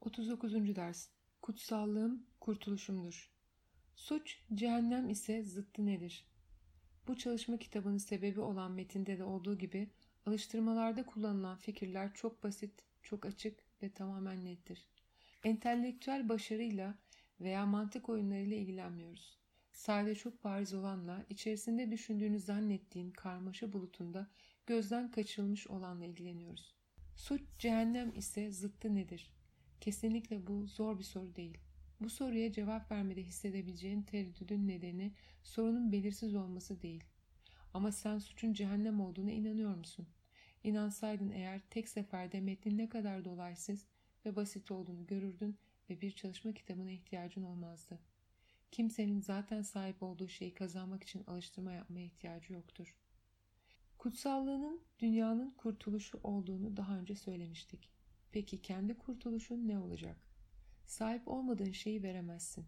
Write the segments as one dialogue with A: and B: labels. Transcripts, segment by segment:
A: 39. ders Kutsallığım kurtuluşumdur. Suç, cehennem ise zıttı nedir? Bu çalışma kitabının sebebi olan metinde de olduğu gibi alıştırmalarda kullanılan fikirler çok basit, çok açık ve tamamen nettir. Entelektüel başarıyla veya mantık oyunlarıyla ilgilenmiyoruz. Sadece çok bariz olanla, içerisinde düşündüğünü zannettiğin karmaşa bulutunda gözden kaçırılmış olanla ilgileniyoruz. Suç, cehennem ise zıttı nedir? Kesinlikle bu zor bir soru değil. Bu soruya cevap vermede hissedebileceğin tereddüdün nedeni sorunun belirsiz olması değil. Ama sen suçun cehennem olduğuna inanıyor musun? İnansaydın eğer tek seferde metnin ne kadar dolaysız ve basit olduğunu görürdün ve bir çalışma kitabına ihtiyacın olmazdı. Kimsenin zaten sahip olduğu şeyi kazanmak için alıştırma yapmaya ihtiyacı yoktur. Kutsallığının dünyanın kurtuluşu olduğunu daha önce söylemiştik. Peki kendi kurtuluşun ne olacak? Sahip olmadığın şeyi veremezsin.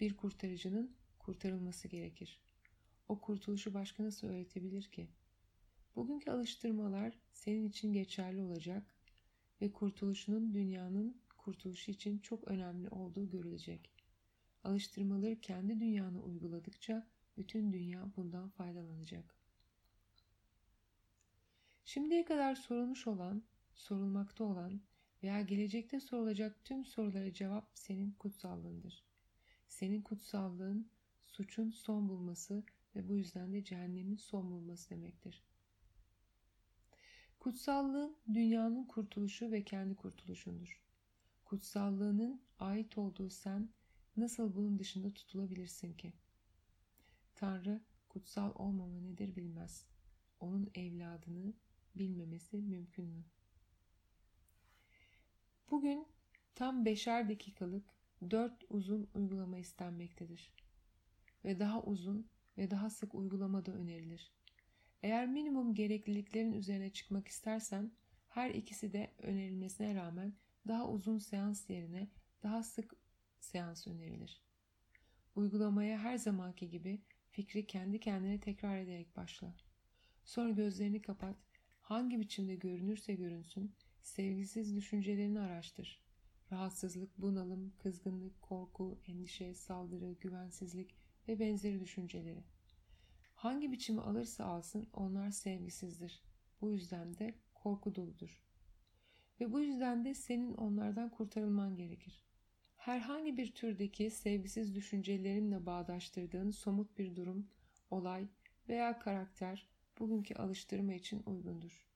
A: Bir kurtarıcının kurtarılması gerekir. O kurtuluşu başka nasıl öğretebilir ki? Bugünkü alıştırmalar senin için geçerli olacak ve kurtuluşunun dünyanın kurtuluşu için çok önemli olduğu görülecek. Alıştırmaları kendi dünyana uyguladıkça bütün dünya bundan faydalanacak. Şimdiye kadar sorulmuş olan sorulmakta olan veya gelecekte sorulacak tüm sorulara cevap senin kutsallığındır. Senin kutsallığın suçun son bulması ve bu yüzden de cehennemin son bulması demektir. Kutsallığın dünyanın kurtuluşu ve kendi kurtuluşundur. Kutsallığının ait olduğu sen nasıl bunun dışında tutulabilirsin ki? Tanrı kutsal olmama nedir bilmez. Onun evladını bilmemesi mümkün mü? Bugün tam beşer dakikalık dört uzun uygulama istenmektedir. Ve daha uzun ve daha sık uygulama da önerilir. Eğer minimum gerekliliklerin üzerine çıkmak istersen her ikisi de önerilmesine rağmen daha uzun seans yerine daha sık seans önerilir. Uygulamaya her zamanki gibi fikri kendi kendine tekrar ederek başla. Sonra gözlerini kapat, hangi biçimde görünürse görünsün Sevgisiz düşüncelerini araştır. Rahatsızlık, bunalım, kızgınlık, korku, endişe, saldırı, güvensizlik ve benzeri düşünceleri. Hangi biçimi alırsa alsın onlar sevgisizdir. Bu yüzden de korku doludur. Ve bu yüzden de senin onlardan kurtarılman gerekir. Herhangi bir türdeki sevgisiz düşüncelerinle bağdaştırdığın somut bir durum, olay veya karakter bugünkü alıştırma için uygundur.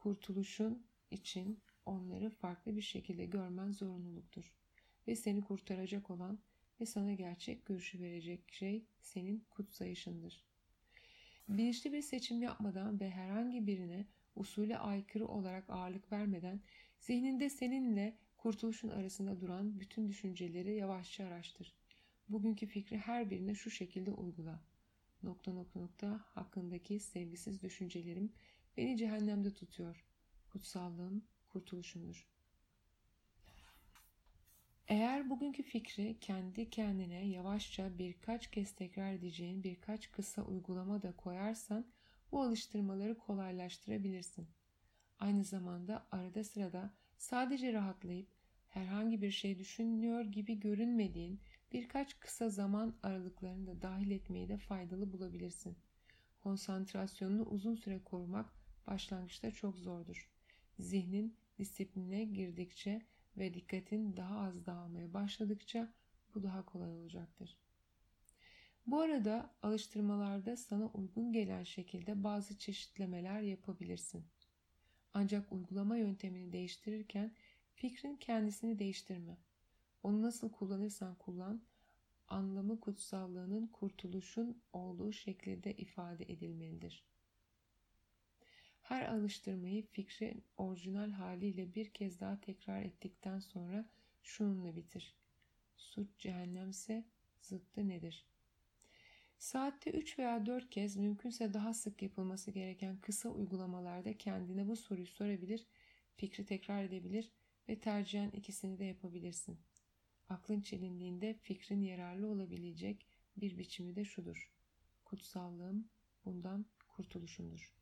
A: Kurtuluşun için onları farklı bir şekilde görmen zorunluluktur. Ve seni kurtaracak olan ve sana gerçek görüşü verecek şey senin kutsayışındır. Bilinçli bir seçim yapmadan ve herhangi birine usule aykırı olarak ağırlık vermeden zihninde seninle kurtuluşun arasında duran bütün düşünceleri yavaşça araştır. Bugünkü fikri her birine şu şekilde uygula. Nokta nokta nokta hakkındaki sevgisiz düşüncelerim beni cehennemde tutuyor kutsallığım kurtuluşumdur. Eğer bugünkü fikri kendi kendine yavaşça birkaç kez tekrar edeceğin birkaç kısa uygulama da koyarsan bu alıştırmaları kolaylaştırabilirsin. Aynı zamanda arada sırada sadece rahatlayıp herhangi bir şey düşünüyor gibi görünmediğin birkaç kısa zaman aralıklarını da dahil etmeyi de faydalı bulabilirsin. Konsantrasyonunu uzun süre korumak başlangıçta çok zordur. Zihnin disipline girdikçe ve dikkatin daha az dağılmaya başladıkça bu daha kolay olacaktır. Bu arada alıştırmalarda sana uygun gelen şekilde bazı çeşitlemeler yapabilirsin. Ancak uygulama yöntemini değiştirirken fikrin kendisini değiştirme. Onu nasıl kullanırsan kullan, anlamı kutsallığının kurtuluşun olduğu şekilde ifade edilmelidir. Her alıştırmayı fikrin orijinal haliyle bir kez daha tekrar ettikten sonra şununla bitir. Suç cehennemse zıttı nedir? Saatte 3 veya 4 kez mümkünse daha sık yapılması gereken kısa uygulamalarda kendine bu soruyu sorabilir, fikri tekrar edebilir ve tercihen ikisini de yapabilirsin. Aklın çelindiğinde fikrin yararlı olabilecek bir biçimi de şudur. Kutsallığım bundan kurtuluşumdur.